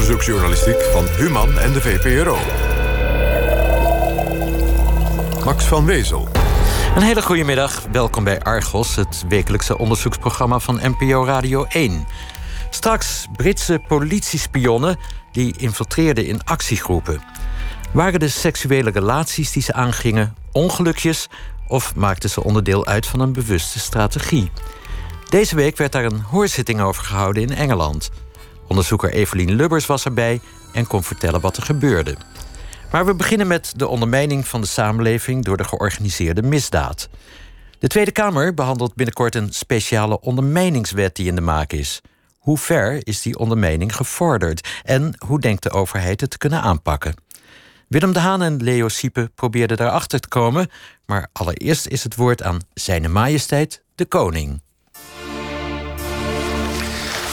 onderzoeksjournalistiek van Human en de VPRO. Max van Wezel. Een hele goede middag. Welkom bij Argos, het wekelijkse onderzoeksprogramma van NPO Radio 1. Straks Britse politiespionnen die infiltreerden in actiegroepen. Waren de seksuele relaties die ze aangingen ongelukjes of maakten ze onderdeel uit van een bewuste strategie? Deze week werd daar een hoorzitting over gehouden in Engeland. Onderzoeker Evelien Lubbers was erbij en kon vertellen wat er gebeurde. Maar we beginnen met de ondermijning van de samenleving door de georganiseerde misdaad. De Tweede Kamer behandelt binnenkort een speciale ondermijningswet die in de maak is. Hoe ver is die ondermijning gevorderd en hoe denkt de overheid het te kunnen aanpakken? Willem de Haan en Leo Siepe probeerden daarachter te komen, maar allereerst is het woord aan Zijne Majesteit de Koning.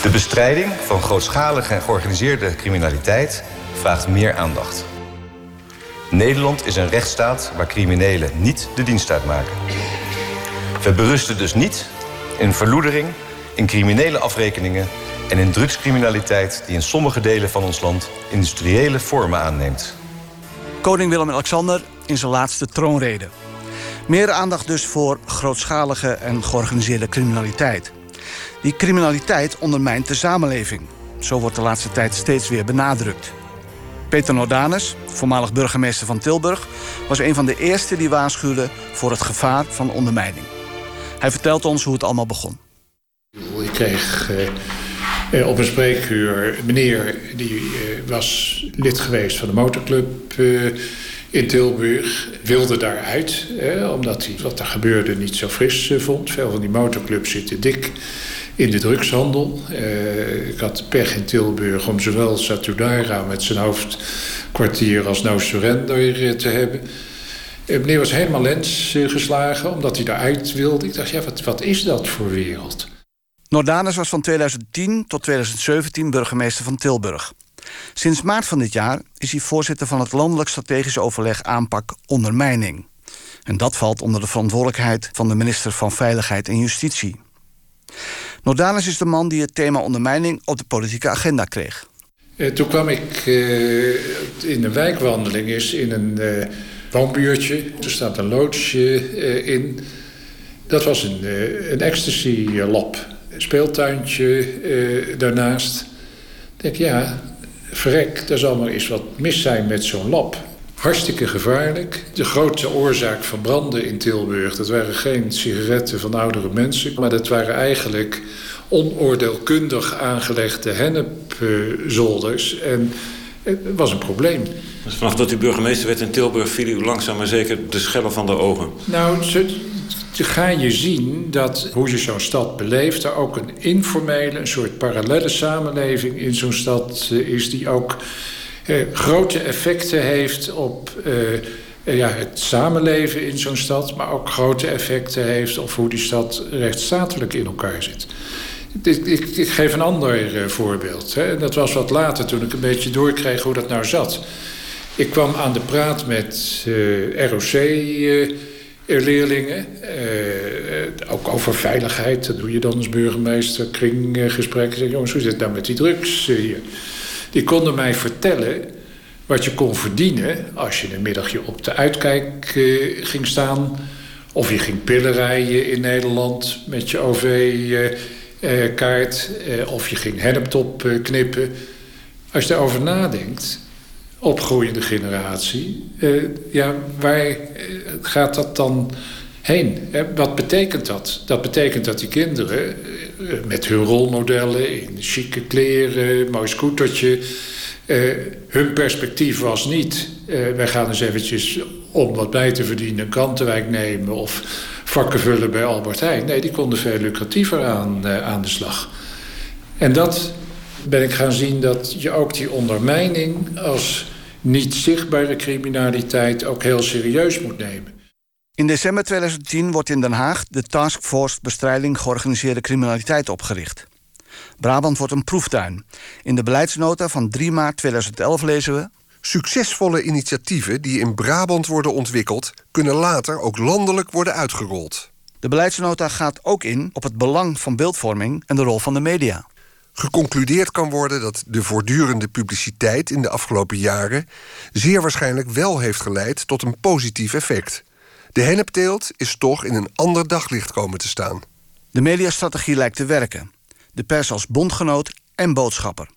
De bestrijding van grootschalige en georganiseerde criminaliteit vraagt meer aandacht. Nederland is een rechtsstaat waar criminelen niet de dienst uitmaken. We berusten dus niet in verloedering, in criminele afrekeningen en in drugscriminaliteit die in sommige delen van ons land industriële vormen aanneemt. Koning Willem-Alexander in zijn laatste troonrede. Meer aandacht dus voor grootschalige en georganiseerde criminaliteit. Die criminaliteit ondermijnt de samenleving. Zo wordt de laatste tijd steeds weer benadrukt. Peter Nordanus, voormalig burgemeester van Tilburg, was een van de eerste die waarschuwde voor het gevaar van ondermijning. Hij vertelt ons hoe het allemaal begon. Ik kreeg uh, op een spreekuur meneer die uh, was lid geweest van de motorclub uh, in Tilburg. Wilde daaruit, omdat hij wat er gebeurde niet zo fris vond. Veel van die motorclubs zitten dik in de drugshandel. Uh, ik had pech in Tilburg om zowel Satudara met zijn hoofdkwartier als No Surrender te hebben. Uh, meneer was helemaal lens geslagen omdat hij daaruit wilde. Ik dacht, ja, wat, wat is dat voor wereld? Nordanus was van 2010 tot 2017 burgemeester van Tilburg. Sinds maart van dit jaar is hij voorzitter van het Landelijk Strategisch Overleg Aanpak Ondermijning. En dat valt onder de verantwoordelijkheid van de minister van Veiligheid en Justitie. Nordanus is de man die het thema ondermijning op de politieke agenda kreeg. Uh, toen kwam ik uh, in een wijkwandeling is in een woonbuurtje. Er staat een loods in. Dat was een, een ecstasy-lab. Een speeltuintje daarnaast. Ik denk, ja, verrek, er zal maar eens wat mis zijn met zo'n lab. Hartstikke gevaarlijk. De grootste oorzaak van branden in Tilburg... dat waren geen sigaretten van oudere mensen... maar dat waren eigenlijk onoordeelkundig aangelegde hennepzolders. En het was een probleem. Dus vanaf dat u burgemeester werd in Tilburg... viel u langzaam maar zeker de schellen van de ogen? Nou, ga je zien dat hoe je zo'n stad beleeft... er ook een informele, een soort parallele samenleving in zo'n stad eh, is... die ook grote effecten heeft op uh, ja, het samenleven in zo'n stad... maar ook grote effecten heeft op hoe die stad rechtsstatelijk in elkaar zit. Ik, ik, geef een ander uh, voorbeeld. Hè. Dat was wat later toen ik een beetje doorkreeg hoe dat nou zat. Ik kwam aan de praat met ROC-leerlingen. ook over veiligheid. Dat doe je dan als burgemeester. Kringgesprekken. Zeg, jongens, hoe zit het nou met die drugs hier? Die konden mij vertellen wat je kon verdienen als je een middagje op de uitkijk uh, ging staan. Of je ging pillen rijden in Nederland met je OV-kaart. Uh, uh, of je ging henneptop knippen. Als je daarover nadenkt, opgroeiende generatie... ja, waar gaat dat dan heen? Wat betekent dat? Dat betekent dat die kinderen eh, met hun rolmodellen in chique kleren, mooi scootertje. Hun perspectief was niet... Wij gaan eens eventjes om wat bij te verdienen een nemen... of vakken vullen bij Albert Heijn. Nee, die konden veel lucratiever aan, aan de slag. En dat ben ik gaan zien dat je ook die ondermijning... als niet zichtbare criminaliteit ook heel serieus moet nemen. In december 2010 wordt in Den Haag de Taskforce Bestrijding Georganiseerde Criminaliteit opgericht. Brabant wordt een proeftuin. In de beleidsnota van 3 maart 2011 lezen we. Succesvolle initiatieven die in Brabant worden ontwikkeld, kunnen later ook landelijk worden uitgerold. De beleidsnota gaat ook in op het belang van beeldvorming en de rol van de media. Geconcludeerd kan worden dat de voortdurende publiciteit in de afgelopen jaren zeer waarschijnlijk wel heeft geleid tot een positief effect. De hennepteelt is toch in een ander daglicht komen te staan. De mediastrategie lijkt te werken. De pers als bondgenoot en boodschapper.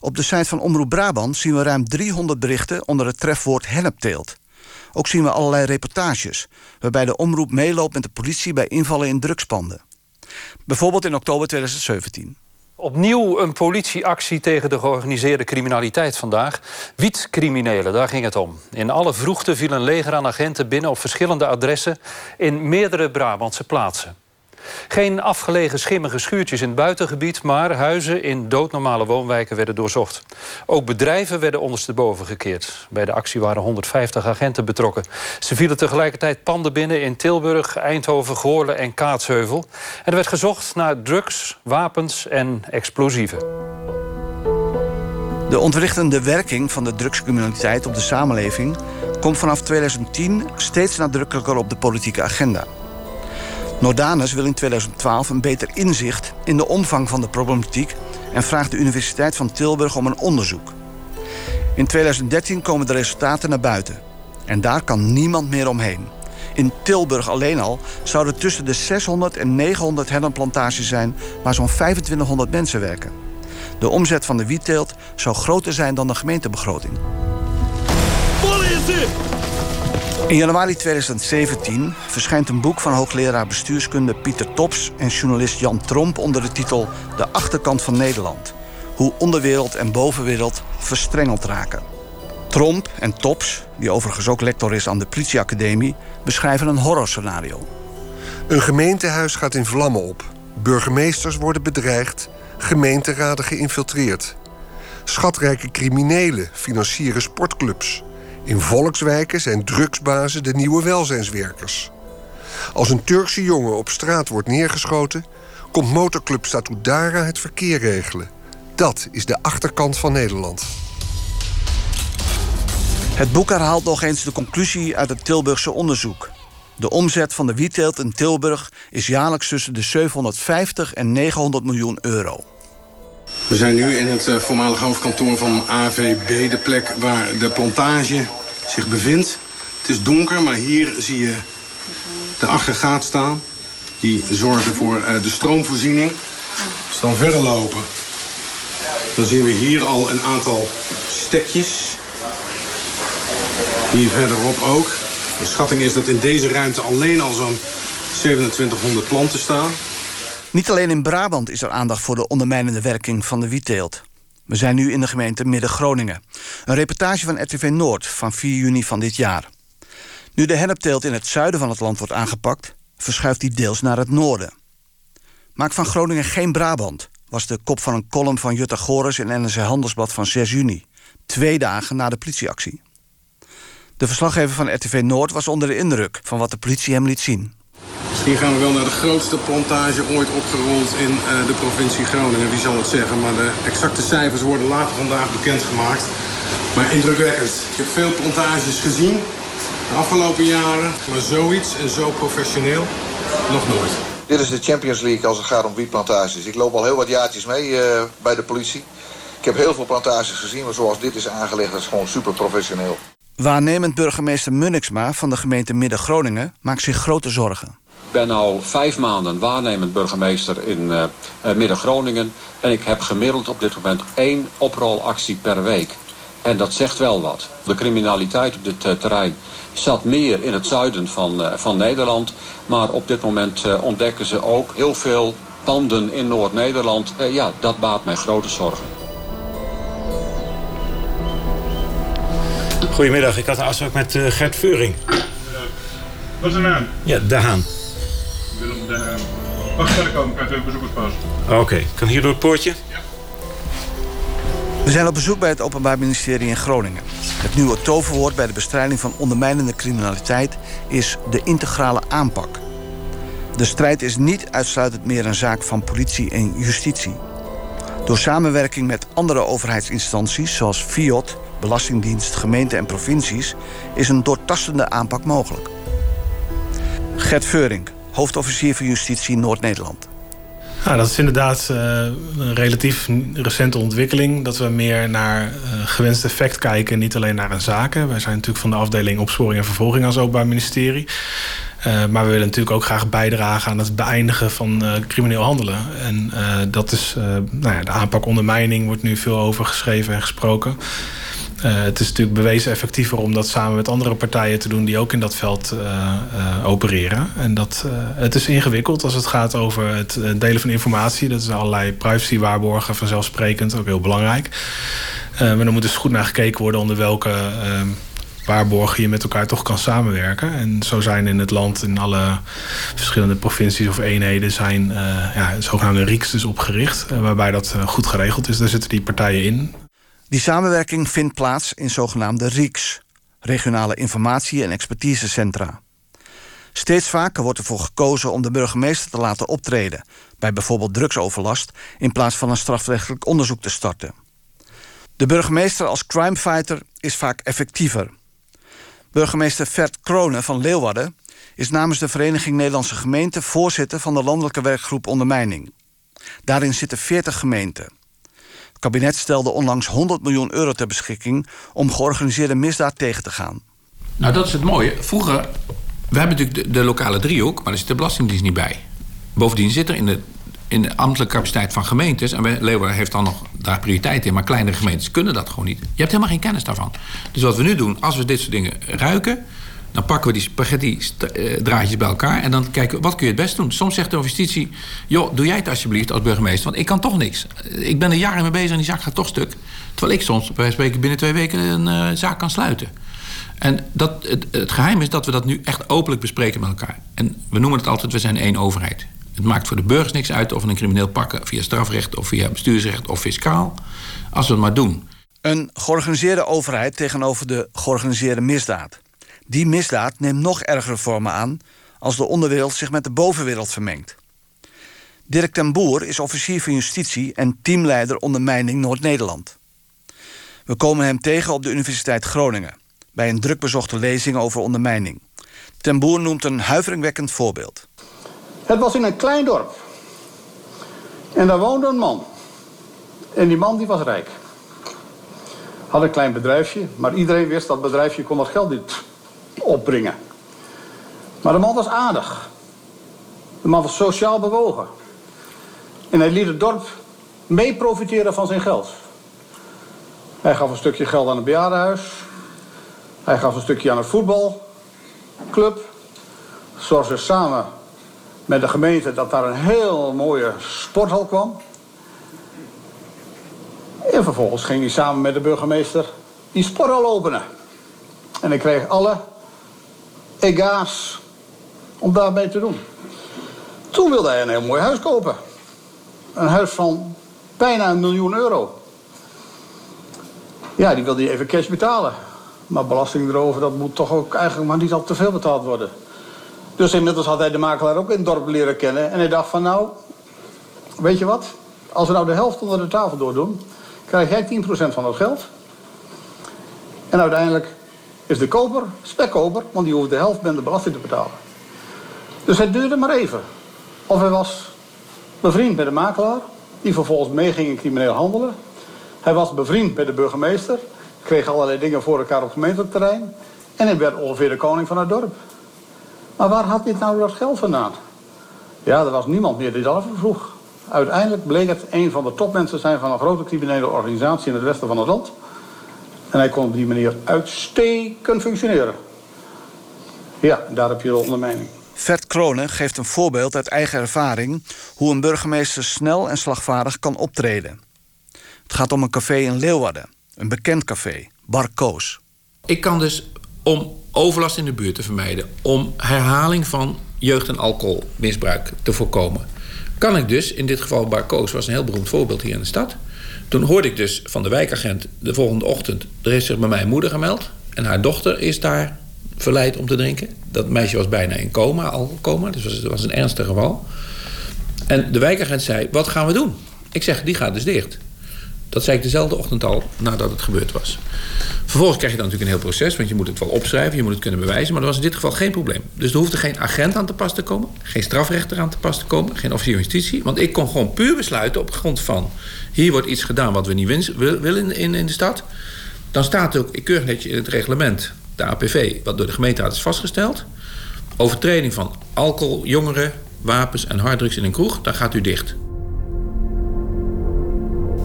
Op de site van Omroep Brabant zien we ruim 300 berichten onder het trefwoord hennepteelt. Ook zien we allerlei reportages, waarbij de omroep meeloopt met de politie bij invallen in drugspanden. Bijvoorbeeld in oktober 2017. Opnieuw een politieactie tegen de georganiseerde criminaliteit vandaag. Wietcriminelen, daar ging het om. In alle vroegte viel een leger aan agenten binnen op verschillende adressen in meerdere Brabantse plaatsen. Geen afgelegen schimmige schuurtjes in het buitengebied... maar huizen in doodnormale woonwijken werden doorzocht. Ook bedrijven werden ondersteboven gekeerd. Bij de actie waren 150 agenten betrokken. Ze vielen tegelijkertijd panden binnen in Tilburg, Eindhoven, Goorlen en Kaatsheuvel. En er werd gezocht naar drugs, wapens en explosieven. De ontwrichtende werking van de drugscriminaliteit op de samenleving komt vanaf 2010 steeds nadrukkelijker op de politieke agenda. Nordanus wil in 2012 een beter inzicht in de omvang van de problematiek en vraagt de Universiteit van Tilburg om een onderzoek. In 2013 komen de resultaten naar buiten. En daar kan niemand meer omheen. In Tilburg alleen al zouden tussen de 600 en 900 hennenplantages zijn waar zo'n 2500 mensen werken. De omzet van de wietteelt zou groter zijn dan de gemeentebegroting. Politie! In januari 2017 verschijnt een boek van hoogleraar bestuurskunde Pieter Tops en journalist Jan Tromp onder de titel De achterkant van Nederland. Hoe onderwereld en bovenwereld verstrengeld raken. Tromp en Tops, die overigens ook lector is aan de politieacademie, beschrijven een horrorscenario. Een gemeentehuis gaat in vlammen op. Burgemeesters worden bedreigd, gemeenteraden geïnfiltreerd. Schatrijke criminelen financieren sportclubs. In volkswijken zijn drugsbazen de nieuwe welzijnswerkers. Als een Turkse jongen op straat wordt neergeschoten, komt motorclub Statudara het verkeer regelen. Dat is de achterkant van Nederland. Het boek herhaalt nog eens de conclusie uit het Tilburgse onderzoek. De omzet van de wietteelt in Tilburg is jaarlijks tussen de 750 en 900 miljoen euro. We zijn nu in het uh, voormalige hoofdkantoor van AVB, de plek waar de plantage zich bevindt. Het is donker, maar hier zie je de aggregaat staan. Die zorgen voor uh, de stroomvoorziening. Als we dan verder lopen, dan zien we hier al een aantal stekjes. Hier verderop ook. De schatting is dat in deze ruimte alleen al zo'n 2700 planten staan. Niet alleen in Brabant is er aandacht voor de ondermijnende werking van de wietteelt. We zijn nu in de gemeente Midden-Groningen. Een reportage van RTV Noord van 4 juni van dit jaar. Nu de hennepteelt in het zuiden van het land wordt aangepakt... verschuift die deels naar het noorden. Maak van Groningen geen Brabant... was de kop van een column van Jutta Gores in NRC Handelsblad van 6 juni. Twee dagen na de politieactie. De verslaggever van RTV Noord was onder de indruk... van wat de politie hem liet zien. Hier gaan we wel naar de grootste plantage ooit opgerold in uh, de provincie Groningen. Wie zal het zeggen, maar de exacte cijfers worden later vandaag bekendgemaakt. Maar indrukwekkend. Ik heb veel plantages gezien de afgelopen jaren. Maar zoiets en zo professioneel nog nooit. Dit is de Champions League als het gaat om wietplantages. Ik loop al heel wat jaartjes mee uh, bij de politie. Ik heb heel veel plantages gezien, maar zoals dit is aangelegd, dat is gewoon super professioneel. Waarnemend burgemeester Munniksma van de gemeente Midden-Groningen maakt zich grote zorgen. Ik ben al vijf maanden waarnemend burgemeester in uh, Midden-Groningen. En ik heb gemiddeld op dit moment één oprolactie per week. En dat zegt wel wat. De criminaliteit op dit uh, terrein zat meer in het zuiden van, van Nederland. Maar op dit moment ontdekken ze ook heel veel panden in Noord-Nederland. ja, dat baat mij grote zorgen. Goedemiddag, ik had een afspraak met Gert Veuring. Wat is de naam? Ja, De Haan. Willem de Haan. Mag ik verder komen? Kan ik even bezoekerspost? Oké, okay. kan hier door het poortje? Ja. We zijn op bezoek bij het Openbaar Ministerie in Groningen. Het nieuwe toverwoord bij de bestrijding van ondermijnende criminaliteit is de integrale aanpak. De strijd is niet uitsluitend meer een zaak van politie en justitie. Door samenwerking met andere overheidsinstanties zoals FIOD, Belastingdienst, gemeenten en provincies is een doortastende aanpak mogelijk. Gert Veurink, hoofdofficier van Justitie Noord-Nederland. Dat is inderdaad uh, een relatief recente ontwikkeling. Dat we meer naar uh, gewenst effect kijken, niet alleen naar een zaken. Wij zijn natuurlijk van de afdeling opsporing en vervolging als Openbaar Ministerie. Uh, maar we willen natuurlijk ook graag bijdragen aan het beëindigen van crimineel handelen. En dat is, nou ja, de aanpak ondermijning wordt nu veel over geschreven en gesproken. Het is natuurlijk bewezen effectiever om dat samen met andere partijen te doen die ook in dat veld opereren. En dat, het is ingewikkeld als het gaat over het delen van informatie. Dat is allerlei privacywaarborgen vanzelfsprekend, ook heel belangrijk. maar er moet dus goed naar gekeken worden onder welke waarborgen je met elkaar toch kan samenwerken. En zo zijn in het land, in alle verschillende provincies of eenheden, zijn ja, zogenaamde RIEKs dus opgericht. waarbij dat goed geregeld is. Daar zitten die partijen in. Die samenwerking vindt plaats in zogenaamde RIECs, regionale informatie- en expertisecentra. Steeds vaker wordt ervoor gekozen om de burgemeester te laten optreden, bij bijvoorbeeld drugsoverlast, in plaats van een strafrechtelijk onderzoek te starten. De burgemeester als crimefighter is vaak effectiever. Burgemeester Vert Kronen van Leeuwarden is namens de Vereniging Nederlandse Gemeenten voorzitter van de landelijke werkgroep ondermijning. Daarin zitten 40 gemeenten. Het kabinet stelde onlangs 100 miljoen euro ter beschikking om georganiseerde misdaad tegen te gaan. Nou, dat is het mooie. Vroeger, we hebben natuurlijk de, de lokale driehoek, maar daar zit de Belastingdienst niet bij. Bovendien zit er in de, in de ambtelijke capaciteit van gemeentes, en Leeuwarden heeft dan nog daar prioriteit in, maar kleinere gemeentes kunnen dat gewoon niet. Je hebt helemaal geen kennis daarvan. Dus wat we nu doen, als we dit soort dingen ruiken, dan pakken we die spaghetti-draadjes bij elkaar en dan kijken wat kun je het best doen. Soms zegt de justitie: joh, doe jij het alsjeblieft als burgemeester, want ik kan toch niks. Ik ben er jaren mee bezig en die zaak gaat toch stuk. Terwijl ik soms, bij spreken, binnen twee weken een uh, zaak kan sluiten. En dat, het, het, geheim is dat we dat nu echt openlijk bespreken met elkaar. En we noemen het altijd: we zijn één overheid. Het maakt voor de burgers niks uit of we een crimineel pakken via strafrecht of via bestuursrecht of fiscaal. Als we het maar doen. Een georganiseerde overheid tegenover de georganiseerde misdaad. Die misdaad neemt nog ergere vormen aan als de onderwereld zich met de bovenwereld vermengt. Dirk ten Boer is officier van justitie en teamleider ondermijning Noord-Nederland. We komen hem tegen op de Universiteit Groningen bij een drukbezochte lezing over ondermijning. Ten Boer noemt een huiveringwekkend voorbeeld. Het was in een klein dorp. En daar woonde een man. En die man die was rijk. Had een klein bedrijfje, maar iedereen wist dat bedrijfje kon dat geld niet opbrengen. Maar de man was aardig. De man was sociaal bewogen. En hij liet het dorp mee profiteren van zijn geld. Hij gaf een stukje geld aan het bejaardenhuis. Hij gaf een stukje aan een voetbalclub. Zorgde samen met de gemeente dat daar een heel mooie sporthal kwam. En vervolgens ging hij samen met de burgemeester die sporthal openen. En ik kreeg alle ega's om daarmee te doen. Toen wilde hij een heel mooi huis kopen. Een huis van bijna een miljoen euro. Ja, die wilde hij even cash betalen. Maar belasting erover, dat moet toch ook eigenlijk maar niet al te veel betaald worden. Dus inmiddels had hij de makelaar ook in het dorp leren kennen. En hij dacht van nou, weet je wat? Als we nou de helft onder de tafel doordoen, krijg jij 10% van dat geld. En uiteindelijk is de koper spekkoper, want die hoeft de helft met de belasting te betalen. Dus het duurde maar even. Of hij was bevriend met de makelaar, die vervolgens meeging in crimineel handelen. Hij was bevriend met de burgemeester, kreeg allerlei dingen voor elkaar op gemeentelijk terrein. En hij werd ongeveer de koning van het dorp. Maar waar had dit nou dat geld vandaan? Ja, er was niemand meer die dat vroeg. Uiteindelijk bleek het een van de topmensen zijn van een grote criminele organisatie in het westen van het land. En hij kon op die manier uitstekend functioneren. Ja, daar heb je de ondermijning. Vert Kronen geeft een voorbeeld uit eigen ervaring hoe een burgemeester snel en slagvaardig kan optreden. Het gaat om een café in Leeuwarden, een bekend café, Bar Koos. Ik kan dus om overlast in de buurt te vermijden, om herhaling van jeugd- en alcoholmisbruik te voorkomen, kan ik dus, in dit geval Bar Koos was een heel beroemd voorbeeld hier in de stad, toen hoorde ik dus van de wijkagent de volgende ochtend... er heeft zich bij mij moeder gemeld en haar dochter is daar verleid om te drinken. Dat meisje was bijna in coma, al coma, dus het was een ernstig geval. En de wijkagent zei, wat gaan we doen? Ik zeg, die gaat dus dicht. Dat zei ik dezelfde ochtend al nadat het gebeurd was. Vervolgens krijg je dan natuurlijk een heel proces, want je moet het wel opschrijven, je moet het kunnen bewijzen. Maar dat was in dit geval geen probleem. Dus er hoefde geen agent aan te pas te komen, geen strafrechter aan te pas te komen, geen officier van justitie. Want ik kon gewoon puur besluiten op grond van hier wordt iets gedaan wat we niet willen in, in de stad. Dan staat ook keurig netjes in het reglement, de APV, wat door de gemeenteraad is vastgesteld. Overtreding van alcohol, jongeren, wapens en harddrugs in een kroeg, dan gaat u dicht.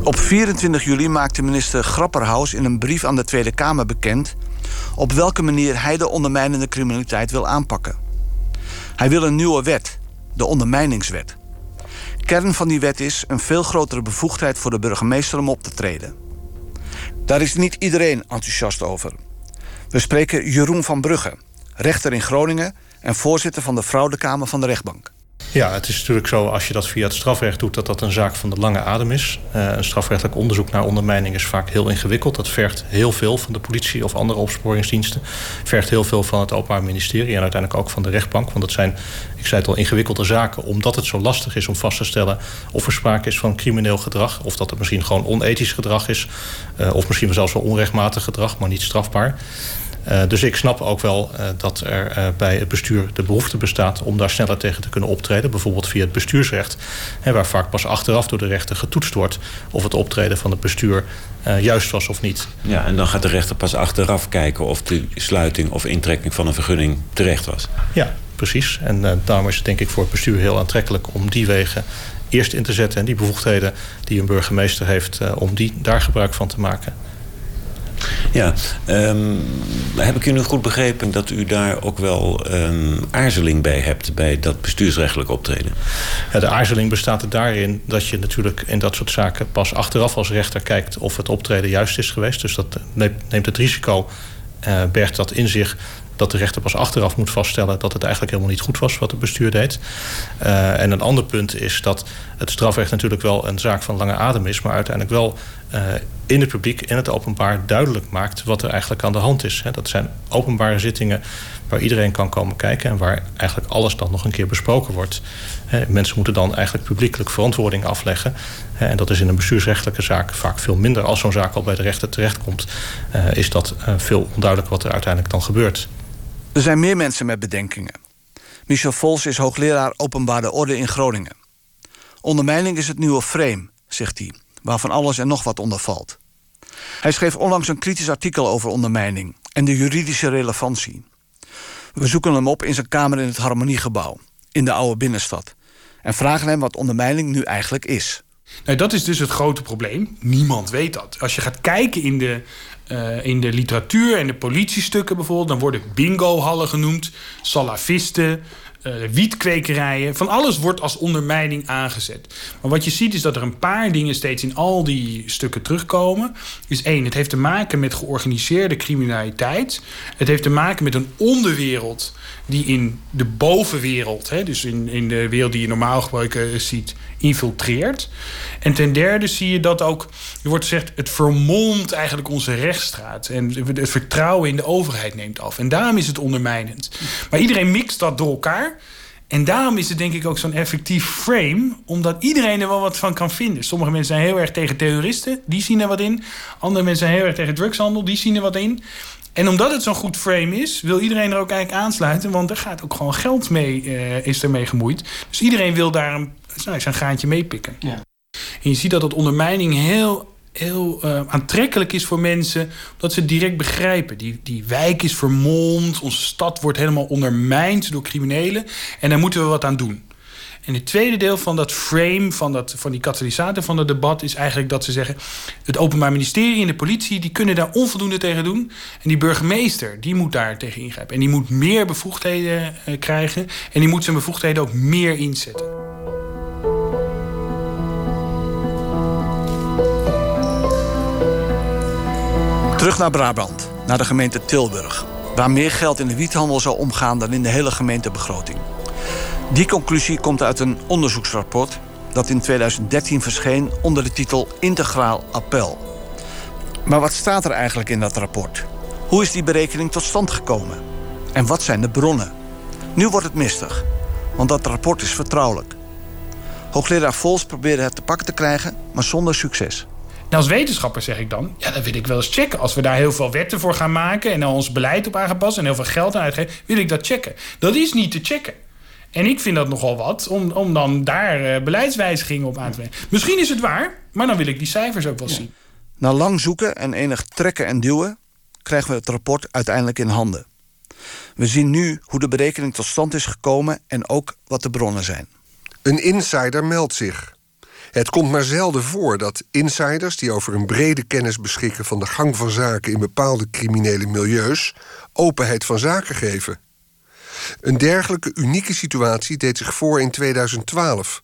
Op 24 juli maakte minister Grapperhaus in een brief aan de Tweede Kamer bekend op welke manier hij de ondermijnende criminaliteit wil aanpakken. Hij wil een nieuwe wet, de ondermijningswet. Kern van die wet is een veel grotere bevoegdheid voor de burgemeester om op te treden. Daar is niet iedereen enthousiast over. We spreken Jeroen van Brugge, rechter in Groningen en voorzitter van de Fraudekamer van de rechtbank. Ja, het is natuurlijk zo als je dat via het strafrecht doet, dat dat een zaak van de lange adem is. Uh, een strafrechtelijk onderzoek naar ondermijning is vaak heel ingewikkeld. Dat vergt heel veel van de politie of andere opsporingsdiensten. Vergt heel veel van het Openbaar Ministerie en uiteindelijk ook van de rechtbank. Want dat zijn, ik zei het al, ingewikkelde zaken. Omdat het zo lastig is om vast te stellen of er sprake is van crimineel gedrag. Of dat het misschien gewoon onethisch gedrag is. Uh, of misschien zelfs wel onrechtmatig gedrag, maar niet strafbaar. Uh, dus ik snap ook wel uh, dat er uh, bij het bestuur de behoefte bestaat om daar sneller tegen te kunnen optreden. Bijvoorbeeld via het bestuursrecht. Hè, waar vaak pas achteraf door de rechter getoetst wordt of het optreden van het bestuur juist was of niet. Ja, en dan gaat de rechter pas achteraf kijken of de sluiting of intrekking van een vergunning terecht was. Ja, precies. En daarom is het denk ik voor het bestuur heel aantrekkelijk om die wegen eerst in te zetten. En die bevoegdheden die een burgemeester heeft, om die daar gebruik van te maken. Ja, um, heb ik u nu goed begrepen dat u daar ook wel aarzeling bij hebt bij dat bestuursrechtelijk optreden? De aarzeling bestaat er daarin dat je natuurlijk in dat soort zaken pas achteraf als rechter kijkt of het optreden juist is geweest. Dus dat neemt het risico, uh, bergt dat in zich dat de rechter pas achteraf moet vaststellen dat het eigenlijk helemaal niet goed was wat het bestuur deed. Uh, en een ander punt is dat het strafrecht natuurlijk wel een zaak van lange adem is, maar uiteindelijk wel uh, in het publiek, in het openbaar duidelijk maakt wat er eigenlijk aan de hand is. Dat zijn openbare zittingen waar iedereen kan komen kijken en waar eigenlijk alles dan nog een keer besproken wordt. Mensen moeten dan eigenlijk publiekelijk verantwoording afleggen. En dat is in een bestuursrechtelijke zaak vaak veel minder. Als zo'n zaak al bij de rechter terechtkomt, uh, is dat veel onduidelijk wat er uiteindelijk dan gebeurt. Er zijn meer mensen met bedenkingen. Michel Vols is hoogleraar openbare orde in Groningen. Ondermijning is het nieuwe frame, zegt hij, waarvan alles en nog wat onder valt. Hij schreef onlangs een kritisch artikel over ondermijning en de juridische relevantie. We zoeken hem op in zijn kamer in het Harmoniegebouw, in de oude binnenstad. En vragen hem wat ondermijning nu eigenlijk is. Nou, dat is dus het grote probleem. Niemand weet dat. Als je gaat kijken in de, uh, in de literatuur en de politiestukken bijvoorbeeld, dan worden bingo-hallen genoemd, salafisten, wietkwekerijen. Van alles wordt als ondermijning aangezet. Maar wat je ziet is dat er een paar dingen steeds in al die stukken terugkomen. Is één, het heeft te maken met georganiseerde criminaliteit. Het heeft te maken met een onderwereld die in de bovenwereld, hè, dus in, in de wereld die je normaal gesproken ziet, infiltreert. En ten derde zie je dat ook, er wordt gezegd, het vermomt eigenlijk onze rechtsstraat. En het vertrouwen in de overheid neemt af. En daarom is het ondermijnend. Maar iedereen mixt dat door elkaar. En daarom is het denk ik ook zo'n effectief frame, omdat iedereen er wel wat van kan vinden. Sommige mensen zijn heel erg tegen terroristen, die zien er wat in. Andere mensen zijn heel erg tegen drugshandel, die zien er wat in. En omdat het zo'n goed frame is, wil iedereen er ook eigenlijk aansluiten. Want er gaat ook gewoon geld mee, uh, is ermee gemoeid. Dus iedereen wil daar een, nou, zijn gaantje meepikken. Ja. En je ziet dat dat ondermijning heel, heel uh, aantrekkelijk is voor mensen. Omdat ze het direct begrijpen. Die, die wijk is vermomd. Onze stad wordt helemaal ondermijnd door criminelen. En daar moeten we wat aan doen. En het tweede deel van dat frame, van, dat, van die katalysator van het debat, is eigenlijk dat ze zeggen: het Openbaar Ministerie en de politie die kunnen daar onvoldoende tegen doen. En die burgemeester die moet daar tegen ingrijpen. En die moet meer bevoegdheden uh, krijgen. En die moet zijn bevoegdheden ook meer inzetten. Terug naar Brabant, naar de gemeente Tilburg, waar meer geld in de wiethandel zou omgaan dan in de hele gemeentebegroting. Die conclusie komt uit een onderzoeksrapport dat in 2013 verscheen onder de titel Integraal Appel. Maar wat staat er eigenlijk in dat rapport? Hoe is die berekening tot stand gekomen? En wat zijn de bronnen? Nu wordt het mistig, want dat rapport is vertrouwelijk. Hoogleraar Vols probeerde het te pakken te krijgen, maar zonder succes. En als wetenschapper zeg ik dan, ja, dat wil ik wel eens checken. Als we daar heel veel wetten voor gaan maken en ons beleid op aangepast en heel veel geld aan uitgeven, wil ik dat checken. Dat is niet te checken. En ik vind dat nogal wat om, om dan daar uh, beleidswijzigingen op aan te brengen. Misschien is het waar, maar dan wil ik die cijfers ook wel zien. Na lang zoeken en enig trekken en duwen krijgen we het rapport uiteindelijk in handen. We zien nu hoe de berekening tot stand is gekomen en ook wat de bronnen zijn. Een insider meldt zich. Het komt maar zelden voor dat insiders die over een brede kennis beschikken van de gang van zaken in bepaalde criminele milieus openheid van zaken geven. Een dergelijke unieke situatie deed zich voor in 2012.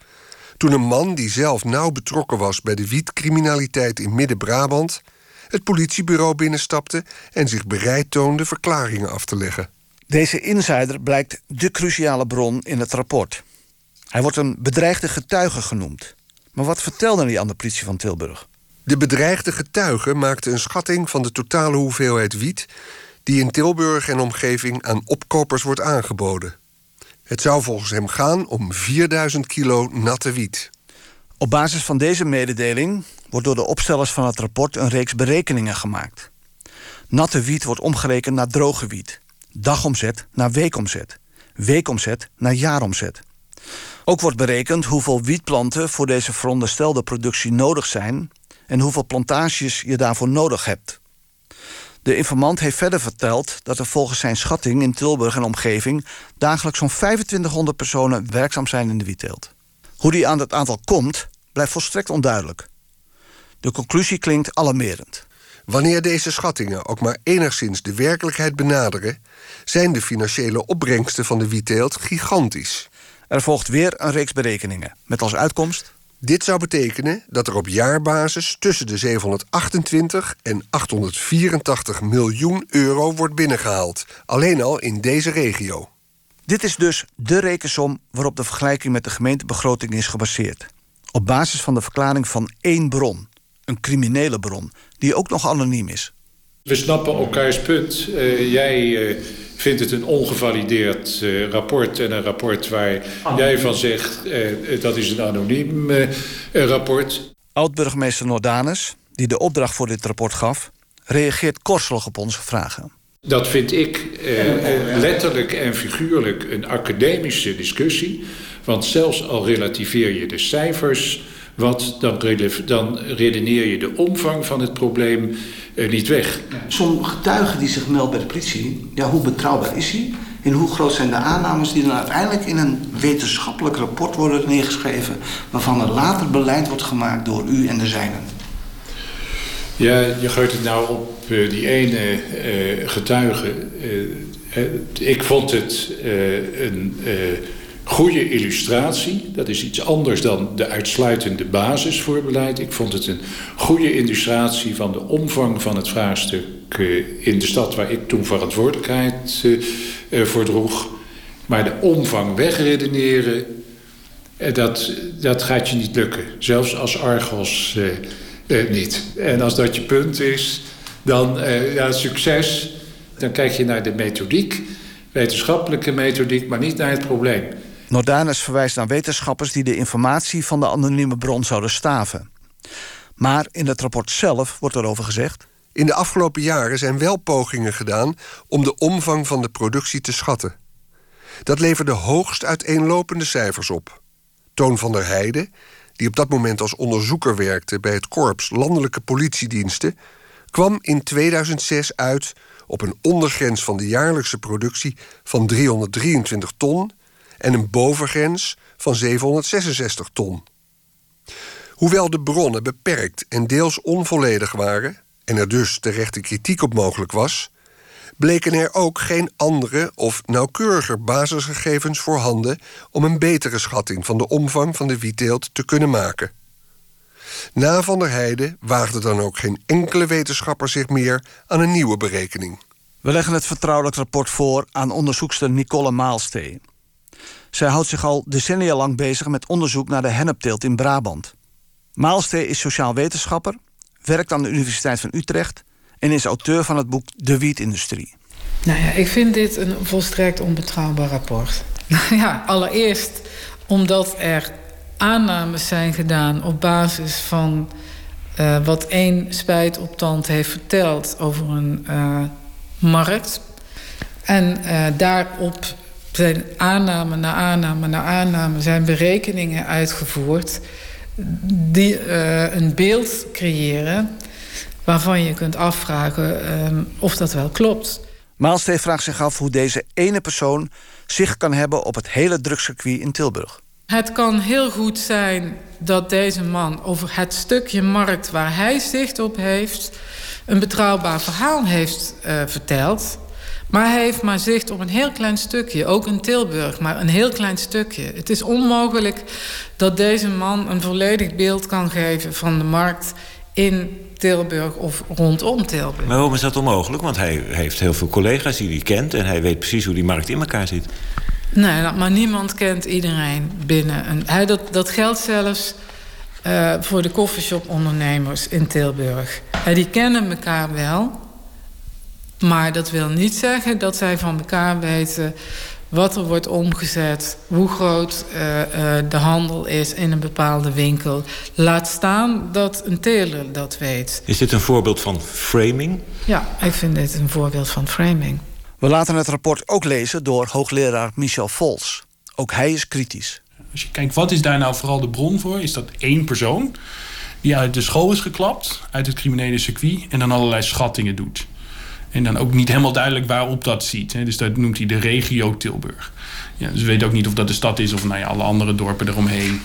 Toen een man die zelf nauw betrokken was bij de wietcriminaliteit in Midden-Brabant het politiebureau binnenstapte en zich bereid toonde verklaringen af te leggen. Deze insider blijkt de cruciale bron in het rapport. Hij wordt een bedreigde getuige genoemd. Maar wat vertelde hij aan de politie van Tilburg? De bedreigde getuige maakte een schatting van de totale hoeveelheid wiet die in Tilburg en omgeving aan opkopers wordt aangeboden. Het zou volgens hem gaan om 4000 kilo natte wiet. Op basis van deze mededeling wordt door de opstellers van het rapport een reeks berekeningen gemaakt. Natte wiet wordt omgerekend naar droge wiet. Dagomzet naar weekomzet. Weekomzet naar jaaromzet. Ook wordt berekend hoeveel wietplanten voor deze veronderstelde productie nodig zijn en hoeveel plantages je daarvoor nodig hebt. De informant heeft verder verteld dat er volgens zijn schatting in Tilburg en omgeving dagelijks zo'n 2500 personen werkzaam zijn in de wietteelt. Hoe die aan dat aantal komt, blijft volstrekt onduidelijk. De conclusie klinkt alarmerend. Wanneer deze schattingen ook maar enigszins de werkelijkheid benaderen, zijn de financiële opbrengsten van de wietteelt gigantisch. Er volgt weer een reeks berekeningen, met als uitkomst. Dit zou betekenen dat er op jaarbasis tussen de 728 en 884 miljoen euro wordt binnengehaald. Alleen al in deze regio. Dit is dus de rekensom waarop de vergelijking met de gemeentebegroting is gebaseerd. Op basis van de verklaring van één bron, een criminele bron, die ook nog anoniem is. We snappen elkaars punt. Uh, jij uh, vindt het een ongevalideerd uh, rapport en een rapport waar jij van zegt dat is een anoniem rapport. Oud-burgemeester Nordanus, die de opdracht voor dit rapport gaf, reageert korselig op onze vragen. Dat vind ik letterlijk en figuurlijk een academische discussie. Want zelfs al relativeer je de cijfers wat, dan, dan redeneer je de omvang van het probleem uh, niet weg. Zo'n getuige die zich meldt bij de politie, ja, hoe betrouwbaar is hij? En hoe groot zijn de aannames die dan uiteindelijk in een wetenschappelijk rapport worden neergeschreven, waarvan er later beleid wordt gemaakt door u en de zijnen? Ja, je gooit het nou op uh, die ene uh, getuige. ik vond het een goede illustratie. Dat is iets anders dan de uitsluitende basis voor beleid. Ik vond het een goede illustratie van de omvang van het vraagstuk eh, in de stad waar ik toen verantwoordelijkheid eh, eh, voor droeg. Maar de omvang wegredeneren, dat, dat gaat je niet lukken. Zelfs als Argos niet. En als dat je punt is, dan ja, succes. Dan kijk je naar de methodiek, wetenschappelijke methodiek, maar niet naar het probleem. Nordanus verwijst naar wetenschappers die de informatie van de anonieme bron zouden staven. Maar in het rapport zelf wordt erover gezegd. In de afgelopen jaren zijn wel pogingen gedaan om de omvang van de productie te schatten. Dat leverde hoogst uiteenlopende cijfers op. Toon van der Heijden, die op dat moment als onderzoeker werkte bij het korps Landelijke Politiediensten, kwam in 2006 uit op een ondergrens van de jaarlijkse productie van 323 ton en een bovengrens van 766 ton. Hoewel de bronnen beperkt en deels onvolledig waren en er dus terechte kritiek op mogelijk was, bleken er ook geen andere of nauwkeuriger basisgegevens voorhanden om een betere schatting van de omvang van de wietteelt te kunnen maken. Na Van der Heijden waagde dan ook geen enkele wetenschapper zich meer aan een nieuwe berekening. We leggen het vertrouwelijk rapport voor aan onderzoekster Nicole Maalsteen. Zij houdt zich al decennia lang bezig met onderzoek naar de hennepteelt in Brabant. Maalstee is sociaal wetenschapper, werkt aan de Universiteit van Utrecht en is auteur van het boek De Wietindustrie. Nou ja, ik vind dit een volstrekt onbetrouwbaar rapport. ja, allereerst omdat er aannames zijn gedaan op basis van uh, wat één spijtoptand heeft verteld over een uh, markt. En uh, daarop zijn aanname na aanname na aanname zijn berekeningen uitgevoerd die een beeld creëren waarvan je kunt afvragen of dat wel klopt. Maalstee vraagt zich af hoe deze ene persoon zich kan hebben op het hele drugscircuit in Tilburg. Het kan heel goed zijn dat deze man over het stukje markt waar hij zicht op heeft, een betrouwbaar verhaal heeft uh, verteld. Maar hij heeft maar zicht op een heel klein stukje, ook in Tilburg, maar een heel klein stukje. Het is onmogelijk dat deze man een volledig beeld kan geven van de markt in Tilburg of rondom Tilburg. Maar waarom is dat onmogelijk? Want hij heeft heel veel collega's die hij kent en hij weet precies hoe die markt in elkaar zit. Nee, maar niemand kent iedereen binnen. Hij, dat, dat geldt zelfs uh, voor de koffieshop-ondernemers in Tilburg. Uh, die kennen elkaar wel. Maar dat wil niet zeggen dat zij van elkaar weten wat er wordt omgezet, hoe groot uh, uh, de handel is in een bepaalde winkel. Laat staan dat een teler dat weet. Is dit een voorbeeld van framing? Ja, ik vind dit een voorbeeld van framing. We laten het rapport ook lezen door hoogleraar Michel Vols. Ook hij is kritisch. Als je kijkt, wat is daar nou vooral de bron voor? Is dat één persoon die uit de school is geklapt, uit het criminele circuit... en dan allerlei schattingen doet. En dan ook niet helemaal duidelijk waarop dat ziet. Hè. Dus dat noemt hij de regio Tilburg. Ja, dus we weten ook niet of dat de stad is of nou ja, alle andere dorpen eromheen.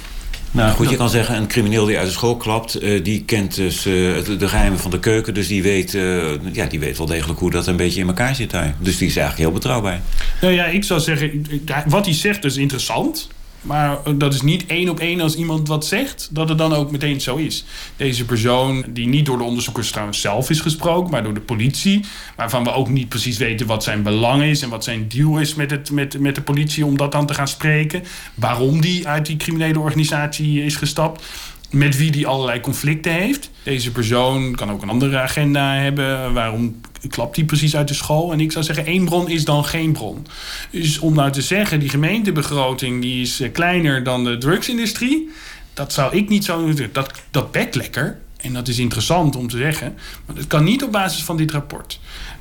Nou goed, je kan zeggen, een crimineel die uit de school klapt... Uh, die kent dus uh, de geheimen van de keuken. Dus die weet, uh, ja, die weet wel degelijk hoe dat een beetje in elkaar zit daar. Dus die is eigenlijk heel betrouwbaar. Nou ja, ik zou zeggen, wat hij zegt is interessant. Maar dat is niet één op één als iemand wat zegt, dat het dan ook meteen zo is. Deze persoon, die niet door de onderzoekers trouwens zelf is gesproken, maar door de politie, waarvan we ook niet precies weten wat zijn belang is en wat zijn deal is met, het, met, met de politie om dat dan te gaan spreken. Waarom die uit die criminele organisatie is gestapt met wie die allerlei conflicten heeft. Deze persoon kan ook een andere agenda hebben. Waarom klapt die precies uit de school? En ik zou zeggen, één bron is dan geen bron. Dus om nou te zeggen, die gemeentebegroting die is eh, kleiner dan de drugsindustrie... dat zou ik niet zo... Dat, dat bekt lekker. En dat is interessant om te zeggen. Maar dat kan niet op basis van dit rapport.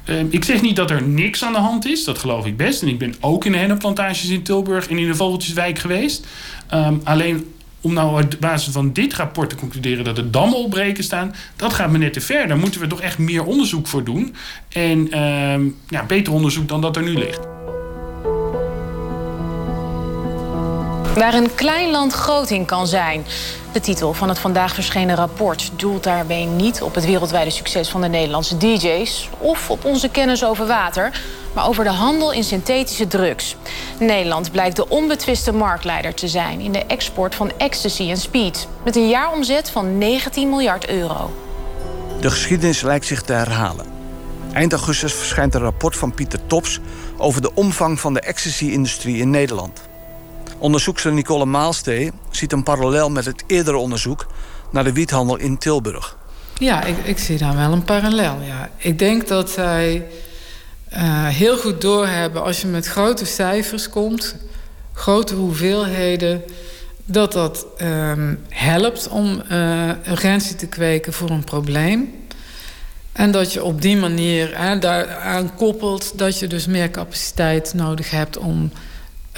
Uh, ik zeg niet dat er niks aan de hand is. Dat geloof ik best. En ik ben ook in de hennenplantages in Tilburg en in de Vogeltjeswijk geweest. Um, alleen om nou op basis van dit rapport te concluderen dat er dammen opbreken staan, dat gaat me net te ver. Daar moeten we toch echt meer onderzoek voor doen. En uh, ja, beter onderzoek dan dat er nu ligt. Waar een klein land groot in kan zijn. De titel van het vandaag verschenen rapport doelt daarbij niet op het wereldwijde succes van de Nederlandse DJ's of op onze kennis over water, maar over de handel in synthetische drugs. Nederland blijkt de onbetwiste marktleider te zijn in de export van ecstasy en speed, met een jaaromzet van 19 miljard euro. De geschiedenis lijkt zich te herhalen. Eind augustus verschijnt een rapport van Pieter Tops over de omvang van de ecstasy-industrie in Nederland. Onderzoekster Nicole Maalstee ziet een parallel met het eerdere onderzoek naar de wiethandel in Tilburg. Ja, ik, ik zie daar wel een parallel. Ja. Ik denk dat zij uh, heel goed doorhebben als je met grote cijfers komt, grote hoeveelheden, dat dat um, helpt om urgentie te kweken voor een probleem. En dat je op die manier hè, daaraan koppelt dat je dus meer capaciteit nodig hebt om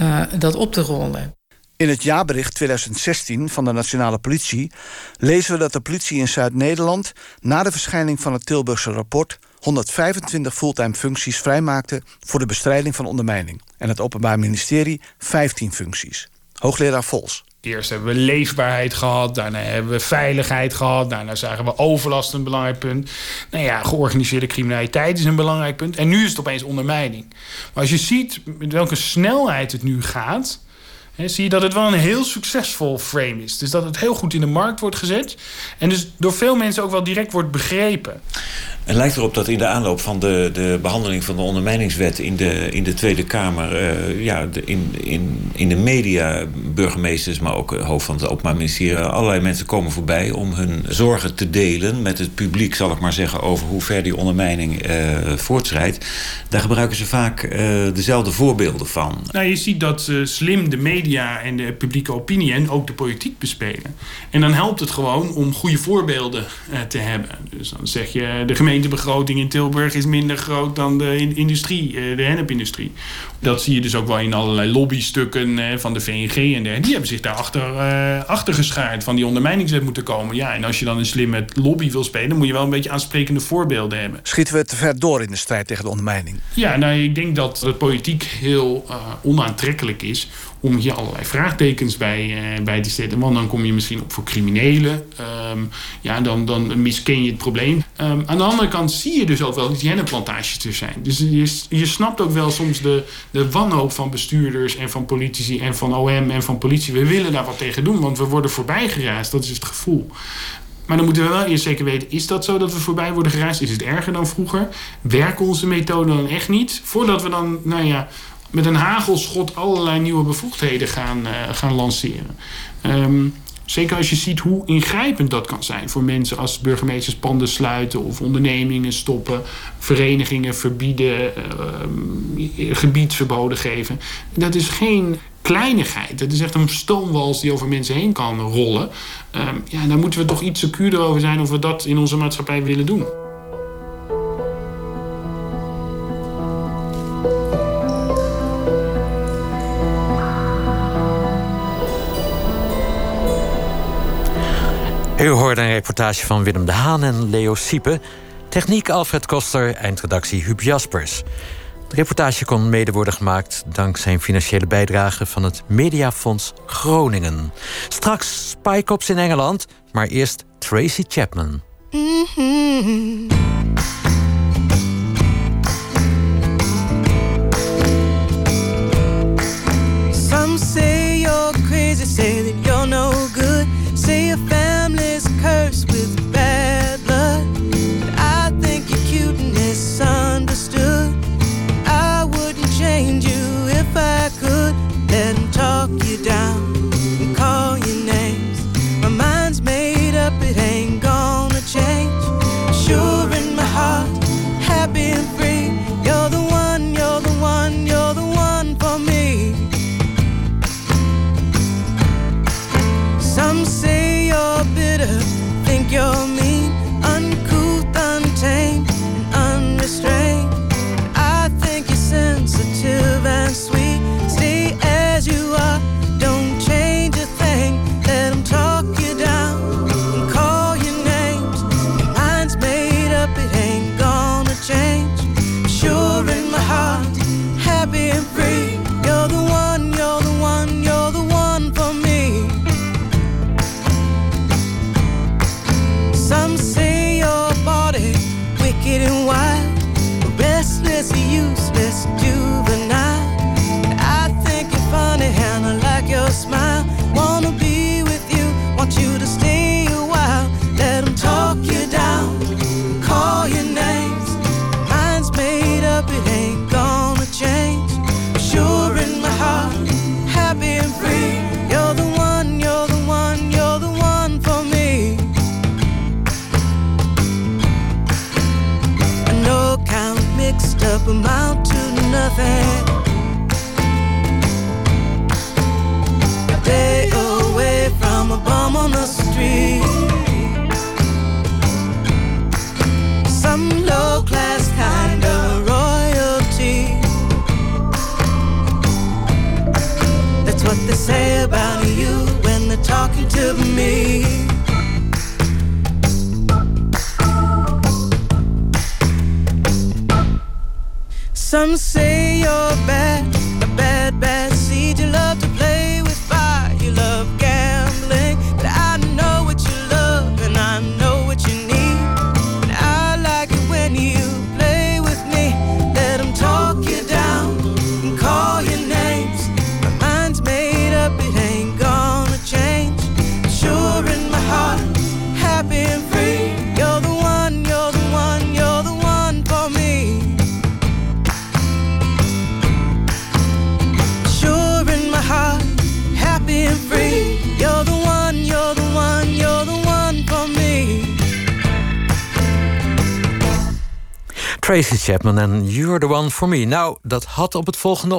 uh, dat op te rollen. In het jaarbericht 2016 van de Nationale Politie lezen we dat de politie in Zuid-Nederland na de verschijning van het Tilburgse rapport 125 fulltime functies vrijmaakte voor de bestrijding van ondermijning. En het Openbaar Ministerie 15 functies. Hoogleraar Vols. Eerst hebben we leefbaarheid gehad, daarna hebben we veiligheid gehad, daarna zagen we overlast een belangrijk punt. Nou ja, georganiseerde criminaliteit is een belangrijk punt. En nu is het opeens ondermijning. Maar als je ziet met welke snelheid het nu gaat, He, zie je dat het wel een heel succesvol frame is. Dus dat het heel goed in de markt wordt gezet. En dus door veel mensen ook wel direct wordt begrepen. Het lijkt erop dat in de aanloop van de, de behandeling van de ondermijningswet in de, in de Tweede Kamer, uh, ja, in, in, in de media, burgemeesters, maar ook hoofd van het Openbaar Ministerie, allerlei mensen komen voorbij om hun zorgen te delen met het publiek, zal ik maar zeggen, over hoe ver die ondermijning uh, voortschrijdt. Daar gebruiken ze vaak dezelfde voorbeelden van. Nou, je ziet dat slim de media en de publieke opinie en ook de politiek bespelen. En dan helpt het gewoon om goede voorbeelden te hebben. Dus dan zeg je de gemeente gemeentebegroting in Tilburg is minder groot dan de industrie, eh, de hennepindustrie. Dat zie je dus ook wel in allerlei lobbystukken eh, van de VNG en dergelijke. Die hebben zich daar achter, uh, achter geschaard van die ondermijningswet moeten komen. Ja, en als je dan een slimme lobby wil spelen, moet je wel een beetje aansprekende voorbeelden hebben. Schieten we te ver door in de strijd tegen de ondermijning? Ja, nou, ik denk dat de politiek heel uh, onaantrekkelijk is om hier allerlei vraagtekens bij, uh, bij te zetten. Want dan kom je misschien op voor criminelen. Um, ja, dan, dan misken je het probleem. Um, aan de andere kant zie je dus ook wel dat die hennenplantages er zijn. Dus je, je snapt ook wel soms de, de wanhoop van bestuurders en van politici en van OM en van politie. We willen daar wat tegen doen, want we worden voorbij geraasd. Dat is het gevoel. Maar dan moeten we wel eerst zeker weten: is dat zo dat we voorbij worden gereisd? Is het erger dan vroeger? Werken onze methoden dan echt niet? Voordat we dan, nou ja, met een hagelschot allerlei nieuwe bevoegdheden gaan, uh, gaan lanceren. Um, zeker als je ziet hoe ingrijpend dat kan zijn voor mensen als burgemeesters panden sluiten of ondernemingen stoppen, verenigingen verbieden, uh, gebiedsverboden geven. Dat is geen kleinigheid. Dat is echt een stoomwals die over mensen heen kan rollen. Uh, ja, daar moeten we toch iets secuurder over zijn of we dat in onze maatschappij willen doen. U hoorde een reportage van Willem de Haan en Leo Siepe. Techniek Alfred Koster, eindredactie Huub Jaspers. De reportage kon mede worden gemaakt dankzij een financiële bijdrage van het Mediafonds Groningen. Straks Spycops in Engeland, maar eerst Tracy Chapman. You're mean, Some say you're bad, Tracy Chapman en You're the One for Me. Nou, dat had op het volgende